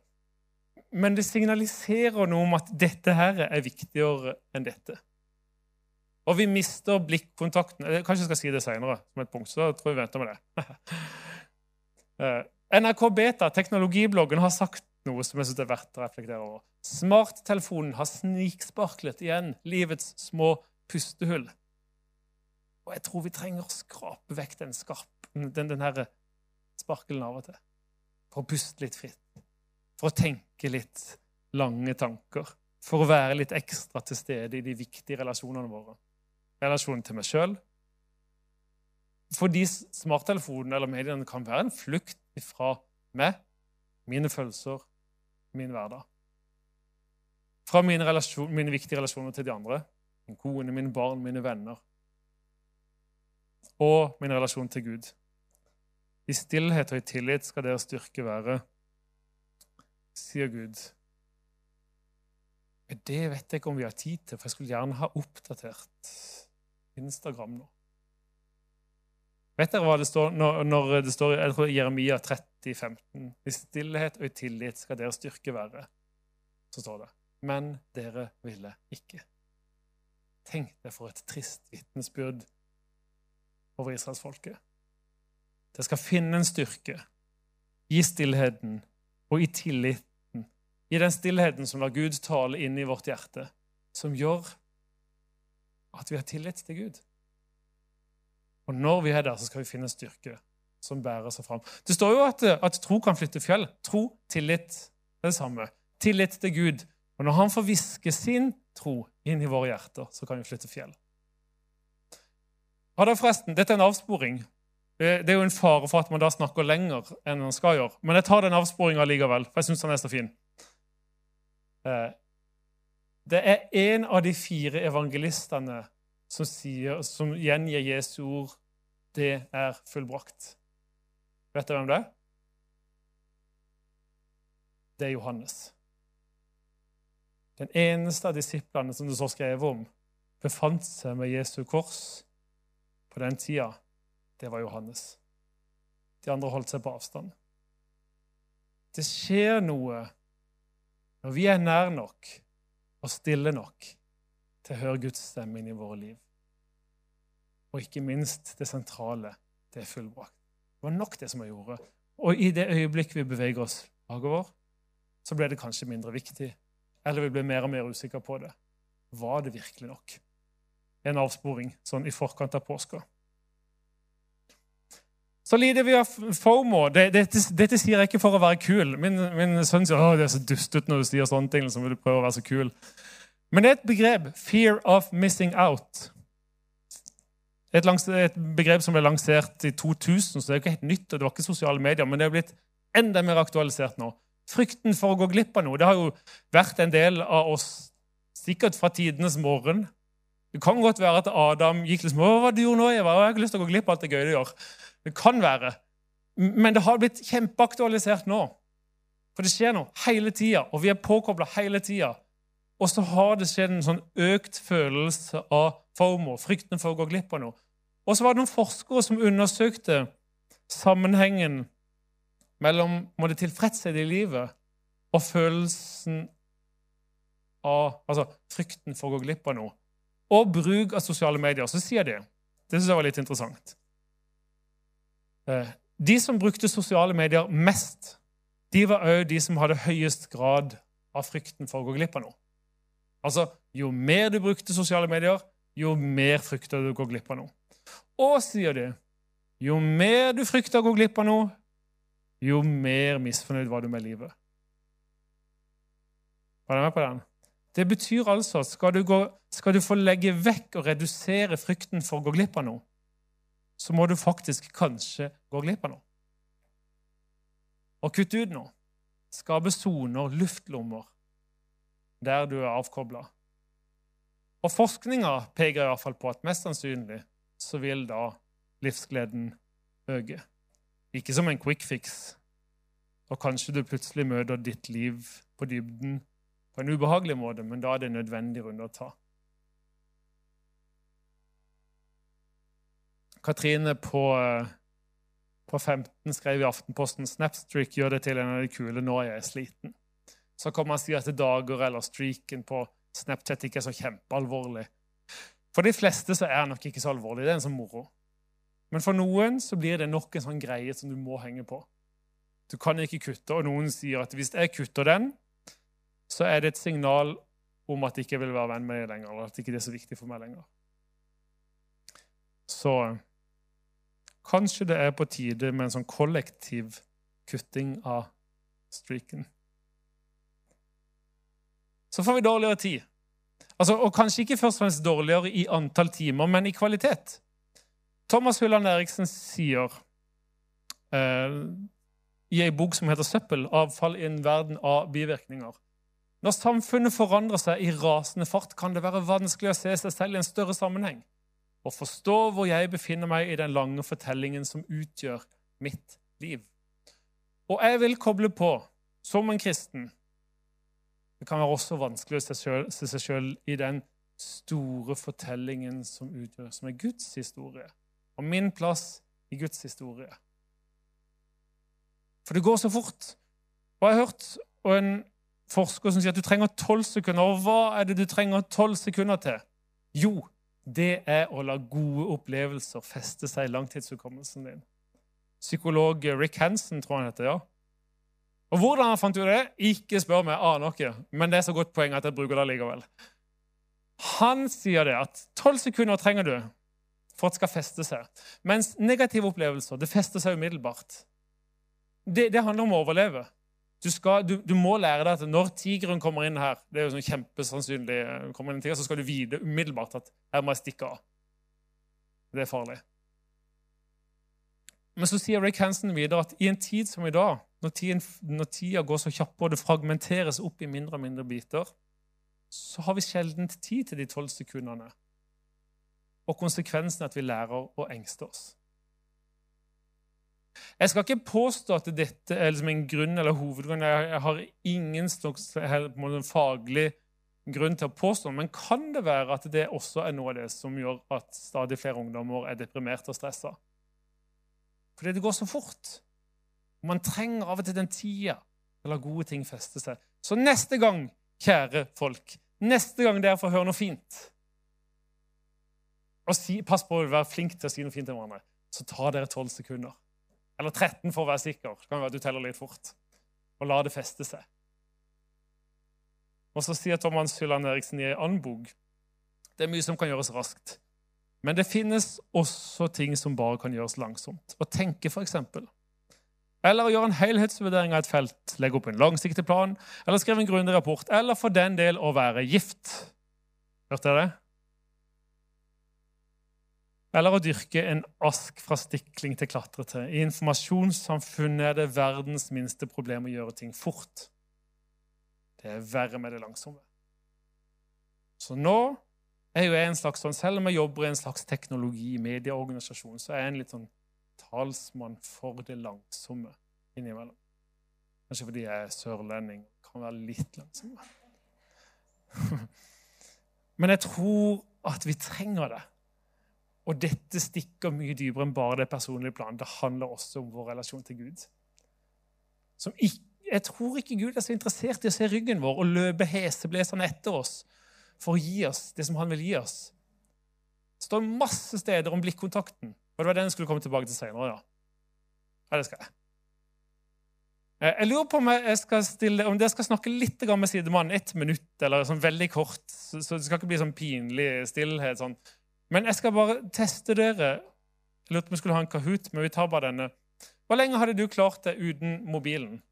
Men det signaliserer noe om at dette her er viktigere enn dette. Og vi mister blikkontakten. Kanskje jeg skal si det punkt, så tror jeg vi venter med det. [laughs] Eh, NRK Beta, teknologibloggen, har sagt noe som jeg synes er verdt å reflektere over. Smarttelefonen har sniksparklet igjen livets små pustehull. Og jeg tror vi trenger å skrape vekk den, skarp, den, den her sparkelen av og til. For å puste litt fritt. For å tenke litt lange tanker. For å være litt ekstra til stede i de viktige relasjonene våre. Relasjonen til meg sjøl. Fordi smarttelefonen eller mediene kan være en flukt fra meg, mine følelser, min hverdag. Fra mine, relasjon, mine viktige relasjoner til de andre. Min kone, mine barn, mine venner og min relasjon til Gud. I stillhet og i tillit skal deres styrke være, sier Gud. Det vet jeg ikke om vi har tid til, for jeg skulle gjerne ha oppdatert Instagram nå. Vet dere hva det står når, når det står jeg tror Jeremia 30, 15? I stillhet og i tillit skal deres styrke være. Så står det. Men dere ville ikke. Tenk deg for et trist vitnesbyrd over israelsfolket. Det skal finne en styrke i stillheten og i tilliten. I den stillheten som lar Gud tale inn i vårt hjerte, som gjør at vi har tillit til Gud. Og når vi er der, så skal vi finne styrke som bærer seg fram. Det står jo at, at tro kan flytte fjell. Tro, tillit, det samme. Tillit til Gud. Og når han får hviske sin tro inn i våre hjerter, så kan vi flytte fjell. Ja, da forresten, Dette er en avsporing. Det er jo en fare for at man da snakker lenger enn man skal gjøre. Men jeg tar den avsporinga likevel, for jeg syns den er så fin. Det er en av de fire evangelistene som, sier, som gjengir Jesu ord 'Det er fullbrakt'. Vet dere hvem det er? Det er Johannes. Den eneste av disiplene som det står skrevet om, befant seg med Jesu kors på den tida, det var Johannes. De andre holdt seg på avstand. Det skjer noe når vi er nær nok og stille nok til å høre Guds stemme inn i våre liv. Og ikke minst det sentrale det er fullbrakt. Det var nok det som jeg gjorde. Og i det øyeblikk vi beveger oss bakover, så ble det kanskje mindre viktig. Eller vi ble mer og mer usikre på det. Var det virkelig nok? en avsporing sånn i forkant av påska. Så lider vi av FOMO. Dette, dette, sier jeg ikke for å være kul. Min, min sønn sier at det er så dustete når du sier sånne ting. Liksom, vil du prøve å være så kul. Men det er et begrep. Fear of missing out. Et, langs, et begrep som ble lansert i 2000, så det er ikke helt nytt. og det var ikke sosiale medier, Men det er blitt enda mer aktualisert nå. Frykten for å gå glipp av noe. Det har jo vært en del av oss sikkert fra tidenes morgen. Det kan godt være at Adam gikk liksom Hva var det du gjorde nå, Eva? Jeg har ikke lyst til å gå glipp av alt det gøye du gjør. Det kan være. Men det har blitt kjempeaktualisert nå. For det skjer noe hele tida, og vi er påkobla hele tida. Og så har det skjedd en sånn økt følelse av FOMO, frykten for å gå glipp av noe. Og så var det noen forskere som undersøkte sammenhengen mellom må det tilfredshet i livet og følelsen av Altså frykten for å gå glipp av noe. Og bruk av sosiale medier. Så sier de Det syns jeg var litt interessant. Eh, de som brukte sosiale medier mest, de var òg de som hadde høyest grad av frykten for å gå glipp av noe. Altså, Jo mer du brukte sosiale medier, jo mer frykter du å gå glipp av noe. Og, sier de, jo mer du frykter å gå glipp av noe, jo mer misfornøyd var du med livet. Var du med på den? Det betyr altså at skal skal du få legge vekk og redusere frykten for å gå glipp av noe, så må du faktisk kanskje gå glipp av noe. Og kutte ut noe. Skape soner, luftlommer, der du er avkobla. Og forskninga peker i hvert fall på at mest sannsynlig så vil da livsgleden øke. Ikke som en quick fix. Og kanskje du plutselig møter ditt liv på dybden på en ubehagelig måte, men da er det nødvendig runde å ta. Katrine på, på 15 skrev i Aftenposten Snapstreak gjør det til en av de kule nå er sliten. Så kan man si at dager eller streaken på Snapchat ikke er så kjempealvorlig. For de fleste så er det nok ikke så alvorlig. Det er en sånn moro. Men for noen så blir det nok en sånn greie som du må henge på. Du kan ikke kutte, og noen sier at hvis jeg kutter den, så er det et signal om at jeg ikke vil være venn med deg lenger, eller at ikke det er så viktig for meg lenger. Så kanskje det er på tide med en sånn kollektiv kutting av streaken. Så får vi dårligere tid. Altså, og kanskje ikke først og fremst dårligere i antall timer, men i kvalitet. Thomas Hulland Eriksen sier eh, i ei bok som heter 'Søppel avfall i en verden av bivirkninger' Når samfunnet forandrer seg i rasende fart, kan det være vanskelig å se seg selv i en større sammenheng og forstå hvor jeg befinner meg i den lange fortellingen som utgjør mitt liv. Og jeg vil koble på, som en kristen, det kan være også vanskelig å se seg sjøl i den store fortellingen som utgjør, som er Guds historie, og min plass i Guds historie. For det går så fort. Og jeg har hørt og en forsker som sier at du trenger tolv sekunder. Og hva er det du trenger tolv sekunder til? Jo, det er å la gode opplevelser feste seg i langtidshukommelsen din. Psykolog Rick Hansen, tror han heter. ja. Og Hvordan han fant ut det, ikke spør meg, aner ikke. Men det er så godt poeng at jeg bruker det likevel. Han sier det at tolv sekunder trenger du for at det skal feste seg. Mens negative opplevelser det fester seg umiddelbart. Det, det handler om å overleve. Du, skal, du, du, må lære deg at når tigeren kommer inn her, det er jo sånn kjempesannsynlig, kommer inn tiger, så skal du vite umiddelbart at her må jeg stikke av. Det er farlig. Men så sier Rick Hansen videre at i en tid som i dag, når, tiden, når tida går så kjapt og det fragmenteres opp i mindre og mindre biter, så har vi sjelden tid til de tolv sekundene. Og konsekvensen er at vi lærer å engste oss. Jeg skal ikke påstå at dette er liksom en grunn eller hovedgrunn. Jeg har ingen faglig grunn til å påstå men kan det være at det også er noe av det som gjør at stadig flere ungdommer er deprimerte og stressa? Fordi det går så fort. Man trenger av og til den tida til å la gode ting feste seg. Så neste gang, kjære folk, neste gang dere får høre noe fint og si, Pass på å være flink til å si noe fint til hverandre. Så tar dere 12 sekunder. Eller 13 for å være sikker. Det kan være at du teller litt fort. Og la det feste seg. Og så sier Thomas Hylland Eriksen i en annen bok det er mye som kan gjøres raskt. Men det finnes også ting som bare kan gjøres langsomt. Å tenke, f.eks. Eller å gjøre en helhetsvurdering av et felt, legge opp en langsiktig plan, eller skrive en grundig rapport, eller for den del å være gift. Hørte jeg det? Eller å dyrke en ask fra stikling til klatrete. I informasjonssamfunnet er det verdens minste problem å gjøre ting fort. Det er verre med det langsomme. Så nå er jo jeg en slags sånn, Selv om jeg jobber i en slags teknologi- medieorganisasjon, så er jeg en litt sånn talsmann for det langsomme innimellom. Kanskje fordi jeg er sørlending kan være litt langsomme. [laughs] Men jeg tror at vi trenger det. Og dette stikker mye dypere enn bare det personlige planen. Det handler også om vår relasjon til Gud. Ikke, jeg tror ikke Gud er så interessert i å se ryggen vår og løpe heseblesende etter oss for å gi oss det som han vil gi oss. Det står masse steder om blikkontakten. Og det var den jeg skulle komme tilbake til senere. Ja, ja det skal jeg. Eh, jeg lurer på om jeg skal, stille, om jeg skal snakke litt med sidemannen ett minutt, eller sånn veldig kort. Så, det skal ikke bli sånn pinlig stillhet. Sånn. Men jeg skal bare teste dere. Jeg lurte vi skulle ha en Kahoot, men vi tar bare denne. Hvor lenge hadde du klart det uten mobilen?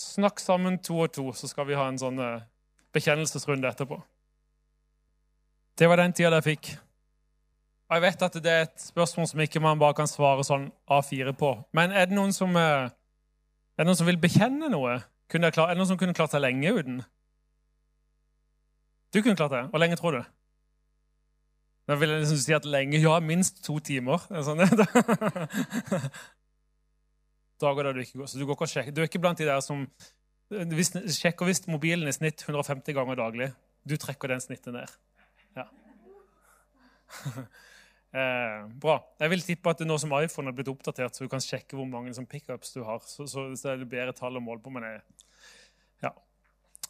Snakk sammen to og to, så skal vi ha en sånn eh, bekjennelsesrunde etterpå. Det var den tida jeg fikk. Og Jeg vet at det er et spørsmål som ikke man bare kan svare sånn A4 på. Men er det noen som, eh, er det noen som vil bekjenne noe? Er det noen som kunne klart seg lenge uten? Du kunne klart det. Hvor lenge tror du? Da vil jeg liksom si at lenge Ja, minst to timer. Sånn, Dager der du ikke går. Så du, går ikke og sjekker. du er ikke blant de der som hvis, sjekker visst mobilen i snitt 150 ganger daglig. Du trekker den snittet ned. Ja. [laughs] Eh, bra. Jeg vil tippe at nå som iPhone er blitt oppdatert, så du kan sjekke hvor mange som pickups du har. Så, så, så er det bedre tall å måle på. Men jeg.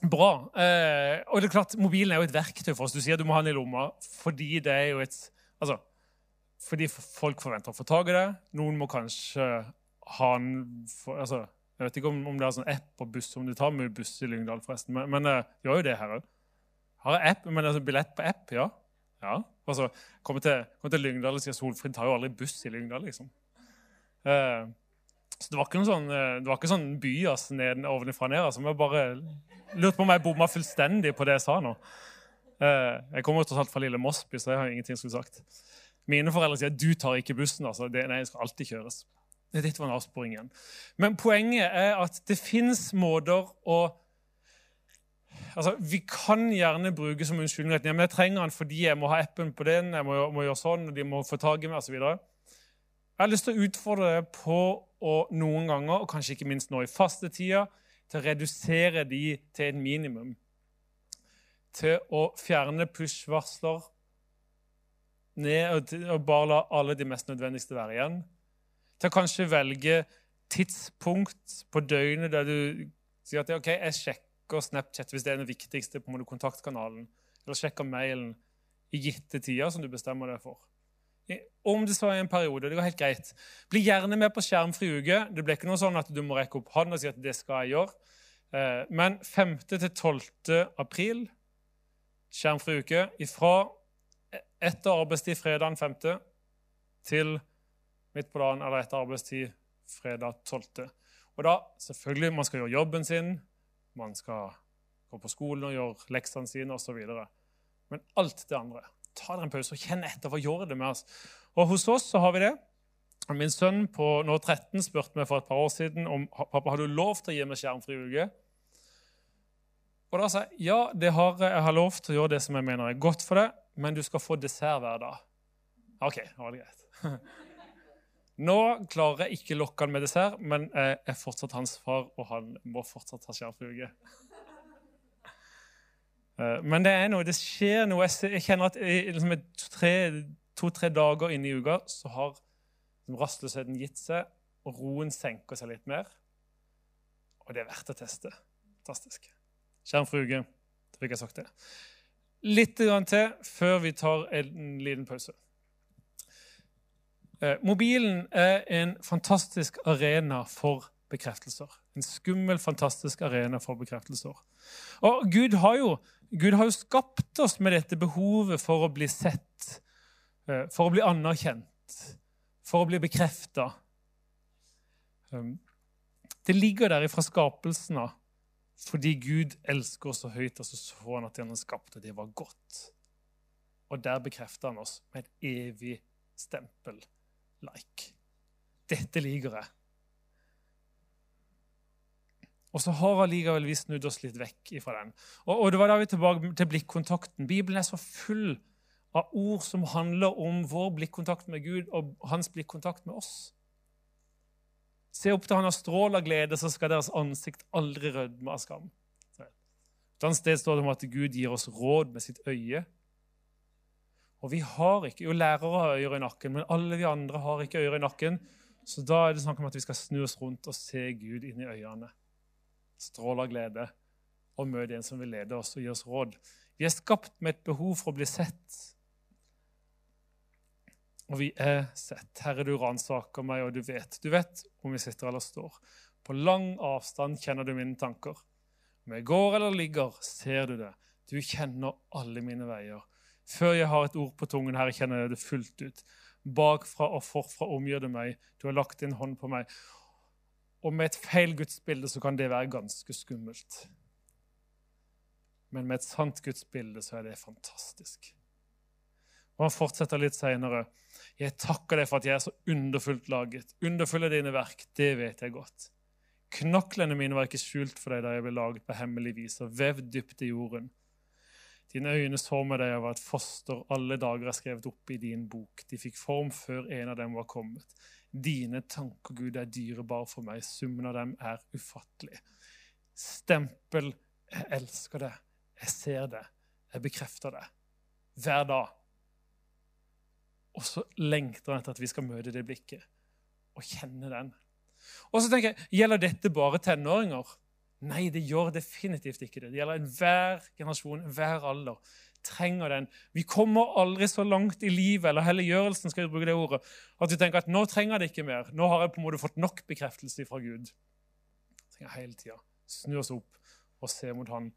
Bra. Eh, og det er klart, Mobilen er jo et verktøy for oss. Du sier du må ha den i lomma fordi det er jo et altså, fordi folk forventer å få tak i det. Noen må kanskje ha den for, altså, Jeg vet ikke om, om, det er sånn app på buss, om du tar med buss i Lyngdal, forresten. Men, men eh, gjør jo det her òg. Har jeg app, men altså, billett på app, ja. Ja, altså, Kommer til, komme til Lyngdal og sier Solfrid tar jo aldri buss i Lyngdal. liksom. Eh, så Det var ikke noen sånn, eh, det var ikke sånn by altså, ned, ovenfra ned. altså. Jeg bare lurte på om jeg bomma fullstendig på det jeg sa nå. Eh, jeg kommer tross alt fra lille Mosby, så jeg har ingenting skulle sagt. Mine foreldre sier at du tar ikke bussen. altså. Det, nei, det skal alltid kjøres. Dette var en avsporing igjen. Men poenget er at det fins måter å altså, Vi kan gjerne bruke som unnskyldning at ja, men jeg trenger den fordi jeg må ha appen på den, jeg må, må gjøre sånn, og de må få tak i meg osv. Jeg har lyst til å utfordre deg på å noen ganger, og kanskje ikke minst nå i fastetida, til å redusere de til et minimum. Til å fjerne push-varsler ned og, bare la alle de mest nødvendigste være igjen. Til å kanskje velge tidspunkt på døgnet der du sier at ok, jeg sjekker Snapchat hvis det er den viktigste på kontaktkanalen, eller sjekker mailen i gitte tider som du bestemmer deg for. Om det så er en periode. Det går helt greit. Bli gjerne med på skjermfri uke. Det blir ikke noe sånn at du må rekke opp hånden og si at det skal jeg gjøre. Eh, men 5. til 12. april, skjermfri uke, ifra etter arbeidstid fredag 5. til midt på dagen eller etter arbeidstid fredag 12. Og da, selvfølgelig, man skal gjøre jobben sin, man skal gå på skolen og gjøre leksene sine osv. Men alt det andre Ta dere en pause og kjenn etter. Hva gjør det med oss? Og Hos oss så har vi det. Min sønn på nå 13 spurte meg for et par år siden om pappa har du lov til å gi meg skjermfri uke. Og da sa jeg ja, har jeg. Har lov til å gjøre det som jeg mener er godt for deg, men du skal få dessert hver dag. OK, det var greit. [laughs] Nå klarer jeg ikke lokke han med dessert, men jeg er fortsatt hans far, og han må fortsatt ha skjermfri Eh, men det er noe, det skjer noe. Jeg kjenner at liksom to-tre to, dager inn i uka så har liksom rastløsheten gitt seg, og roen senker seg litt mer. Og det er verdt å teste. Fantastisk. Skjermfri Uge, Da fikk jeg sagt det. Litt til før vi tar en liten pause. Eh, mobilen er en fantastisk arena for bekreftelser. En skummel, fantastisk arena for bekreftelser. Og Gud har jo, Gud har jo skapt oss med dette behovet for å bli sett, eh, for å bli anerkjent, for å bli bekrefta. Um, det ligger der fra skapelsen av fordi Gud elsker oss så høyt, og så så han at det han skapte, det var godt. Og der bekrefter han oss med et evig stempel. Like. Dette liker jeg. Og så har allikevel vi snudd oss litt vekk ifra den. Og, og det var da vi tilbake til blikkontakten. Bibelen er så full av ord som handler om vår blikkontakt med Gud og hans blikkontakt med oss. Se opp til han har strål av glede, så skal deres ansikt aldri rødme av skam. Et annet sted står det om at Gud gir oss råd med sitt øye. Og vi har ikke, Jo, lærere har øyre i nakken, men alle vi andre har ikke øyre i nakken. Så da er det snakk om at vi skal snu oss rundt og se Gud inn i øynene. Stråle av glede og møte en som vil lede oss og gi oss råd. Vi er skapt med et behov for å bli sett. Og vi er sett. Herre, du ransaker meg, og du vet. Du vet om vi sitter eller står. På lang avstand kjenner du mine tanker. Om jeg går eller ligger, ser du det. Du kjenner alle mine veier. Før jeg har et ord på tungen, Herre, kjenner jeg det fullt ut. Bakfra og forfra omgjør du meg. Du har lagt din hånd på meg. Og med et feil gudsbilde så kan det være ganske skummelt. Men med et sant gudsbilde så er det fantastisk. Og han fortsetter litt seinere. Jeg takker deg for at jeg er så underfullt laget. Underfulle dine verk, det vet jeg godt. Knoklene mine var ikke skjult for deg da jeg ble laget på hemmelig vis og vevd dypt i jorden. Dine øyne så med deg jeg var et foster, alle dager er skrevet opp i din bok. De fikk form før en av dem var kommet. Dine tanker, Gud, er dyrebare for meg. Summen av dem er ufattelig. Stempel. Jeg elsker det. Jeg ser det. Jeg bekrefter det. Hver dag. Og så lengter han etter at vi skal møte det blikket og kjenne den. Og så tenker jeg, Gjelder dette bare tenåringer? Nei, det gjør definitivt ikke det. Det gjelder enhver generasjon, hver alder. Trenger den. Vi kommer aldri så langt i livet eller helliggjørelsen skal vi bruke det ordet, at vi tenker at nå trenger jeg det ikke mer. Nå har jeg på en måte fått nok bekreftelse fra Gud. Jeg trenger hele tida snu oss opp og se mot Han.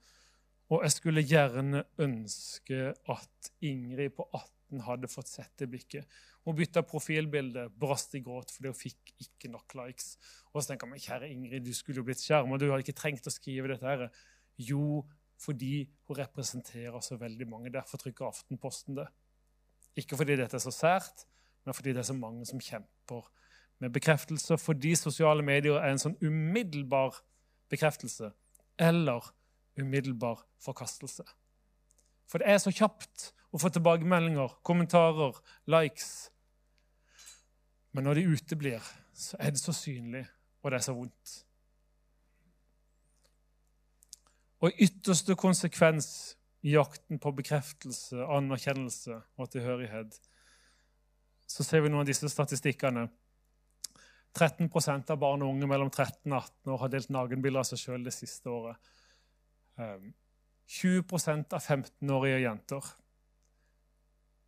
Og jeg skulle gjerne ønske at Ingrid på 18 hadde fått sett det blikket. Hun bytta profilbilde, brast i gråt fordi hun fikk ikke nok likes. Og så tenker jeg, men kjære Ingrid, du skulle jo blitt skjerma, du hadde ikke trengt å skrive dette. her. Jo, fordi hun representerer så veldig mange. Derfor trykker Aftenposten det. Ikke fordi dette er så sært, men fordi det er så mange som kjemper med bekreftelser. Fordi sosiale medier er en sånn umiddelbar bekreftelse eller umiddelbar forkastelse. For det er så kjapt å få tilbakemeldinger, kommentarer, likes. Men når de uteblir, så er det så synlig, og det er så vondt. Og ytterste konsekvens i jakten på bekreftelse, anerkjennelse og tilhørighet, så ser vi noen av disse statistikkene. 13% av barn og unge mellom 13 og 18 år har delt nakenbilder av seg sjøl det siste året. 20% ehm, av 15-årige jenter.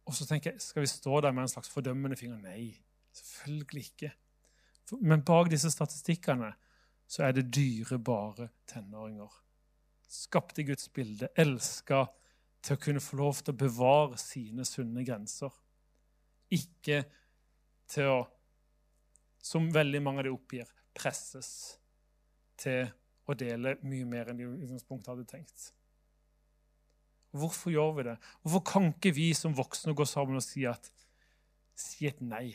Og så tenker jeg, Skal vi stå der med en slags fordømmende finger? Nei. Selvfølgelig ikke. Men bak disse statistikkene så er det dyrebare tenåringer. Skapt i Guds bilde, elska til å kunne få lov til å bevare sine sunne grenser. Ikke til å, som veldig mange av de oppgir, presses til å dele mye mer enn de i utgangspunktet hadde tenkt. Hvorfor gjør vi det? Hvorfor kan ikke vi som voksne gå sammen og si, at, si et nei?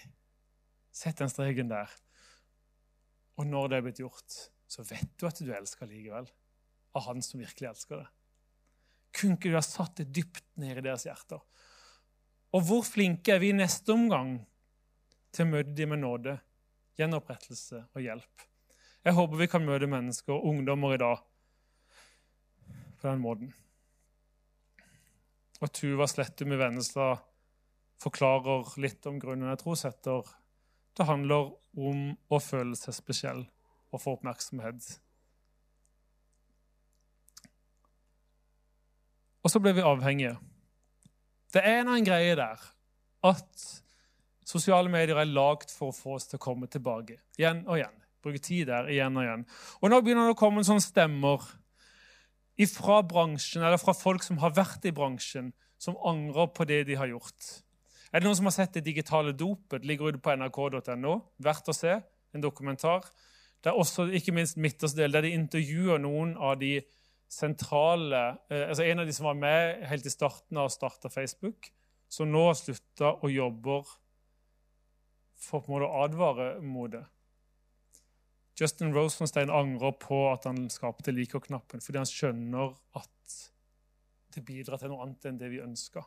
Sett den streken der. Og når det er blitt gjort, så vet du at du elsker likevel. Av Han som virkelig elsker det. Kunne ikke du ha satt det dypt ned i deres hjerter? Og hvor flinke er vi i neste omgang til å møte dem med nåde, gjenopprettelse og hjelp? Jeg håper vi kan møte mennesker og ungdommer i dag på den måten. Og Tuva Slettum i Vennesla forklarer litt om grunnen. Jeg tror setter det handler om å føle seg spesiell og få oppmerksomhet. Og så ble vi avhengige. Det er en greie der at sosiale medier er lagd for å få oss til å komme tilbake igjen og igjen. Bruke tid der igjen og igjen. Og nå begynner det å komme sånne stemmer fra bransjen, eller fra folk som har vært i bransjen, som angrer på det de har gjort. Er det noen som har sett det digitale dopet? Ligger ute på nrk.no. Verdt å se. En dokumentar. Det er også ikke minst midterste del, der de intervjuer noen av de sentrale eh, altså En av de som var med helt i starten av å starte Facebook, som nå slutta og jobber for på en måte å advare mot det. Justin Rosenstein angrer på at han skapte liker-knappen, fordi han skjønner at det bidrar til noe annet enn det vi ønsker.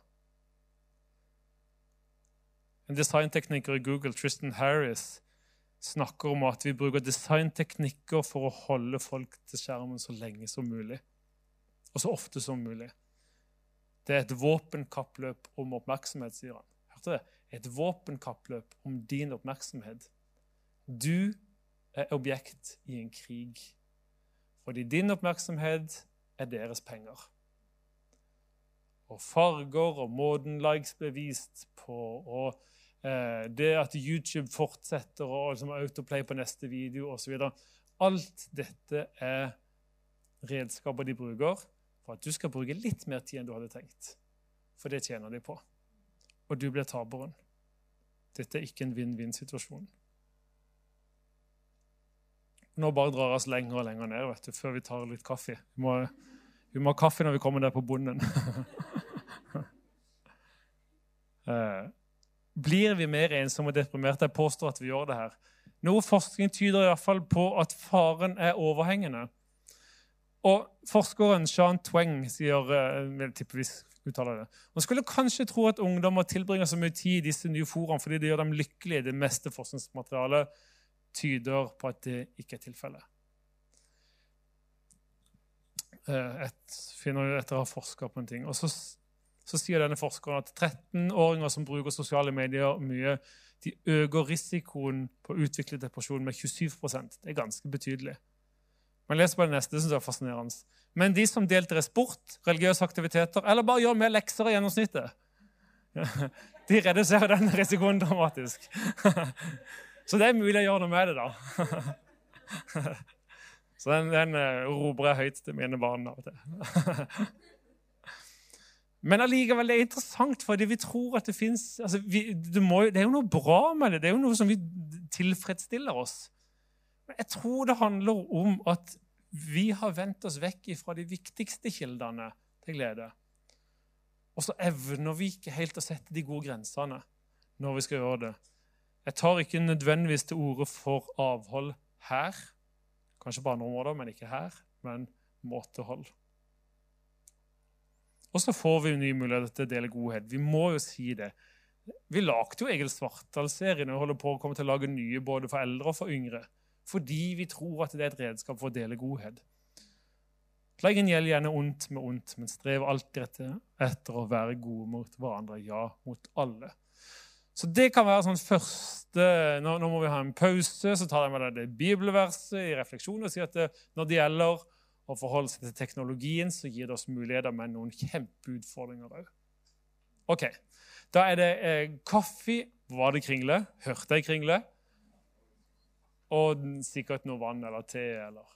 En designtekniker i Google, Tristan Harris, snakker om at vi bruker designteknikker for å holde folk til skjermen så lenge som mulig. Og så ofte som mulig. Det er et våpenkappløp om oppmerksomhet, sier han. Hørte det? Et våpenkappløp om din oppmerksomhet. Du er objekt i en krig. Fordi din oppmerksomhet er deres penger. Og farger og måten likes blir vist på, og eh, det at YouTube fortsetter og liksom, autoplay på neste video osv. Alt dette er redskaper de bruker for at du skal bruke litt mer tid enn du hadde tenkt. For det tjener de på. Og du blir taperen. Dette er ikke en vinn-vinn-situasjon. Nå bare drar vi oss lenger og lenger ned vet du, før vi tar litt kaffe. Vi må, vi må ha kaffe når vi kommer der på bonden. [laughs] eh, blir vi mer ensomme og deprimerte? Jeg påstår at vi gjør det her. Noe forskning tyder i hvert fall på at faren er overhengende. Og forskeren Sean Tweng sier eh, tippevis uttaler det. Man skulle kanskje tro at ungdommer tilbringer så mye tid i disse nye foraene fordi det gjør dem lykkelige. Det meste forskningsmaterialet tyder på at det ikke er tilfellet. Eh, et, finner etter å ha forska på en ting. Og så, så sier denne forskeren at 13-åringer som bruker sosiale medier mye, de øker risikoen på å utvikle depresjon med 27% Det er ganske betydelig. Men les på det neste, det synes jeg er fascinerende. Men de som deltar i sport, religiøse aktiviteter eller bare gjør mer lekser i gjennomsnittet, [laughs] de reduserer den risikoen dramatisk. [laughs] Så det er mulig å gjøre noe med det, da. [laughs] Så den, den uh, roper jeg høyt til mine barn av og til. Men allikevel det er interessant, fordi vi tror at det fins altså, det, det, er jo noe bra med det. Det er jo noe som vi tilfredsstiller oss. Jeg tror det handler om at vi har vendt oss vekk fra de viktigste kildene til glede. Og så evner vi ikke helt å sette de gode grensene når vi skal gjøre det. Jeg tar ikke nødvendigvis til orde for avhold her. Kanskje på andre områder, men ikke her. Men måtehold. Og så får vi nye muligheter til å dele godhet. Vi må jo si det. Vi lagde jo Egil Svartdal-serien og holder på å komme til å lage nye både for eldre og for yngre. Fordi vi tror at det er et redskap for å dele godhet. La en gjeld gjerne ondt med ondt, men strev alltid etter, å være gode mot hverandre. Ja, mot alle. Så det kan være sånn første Nå, nå må vi ha en pause, så tar jeg med deg det bibelverset i refleksjon og sier at det, når det gjelder å forholde seg til teknologien, så gir det oss muligheter med noen kjempeutfordringer òg. OK. Da er det eh, kaffe. Var det kringle? Hørte jeg kringle? Og sikkert noe vann eller te eller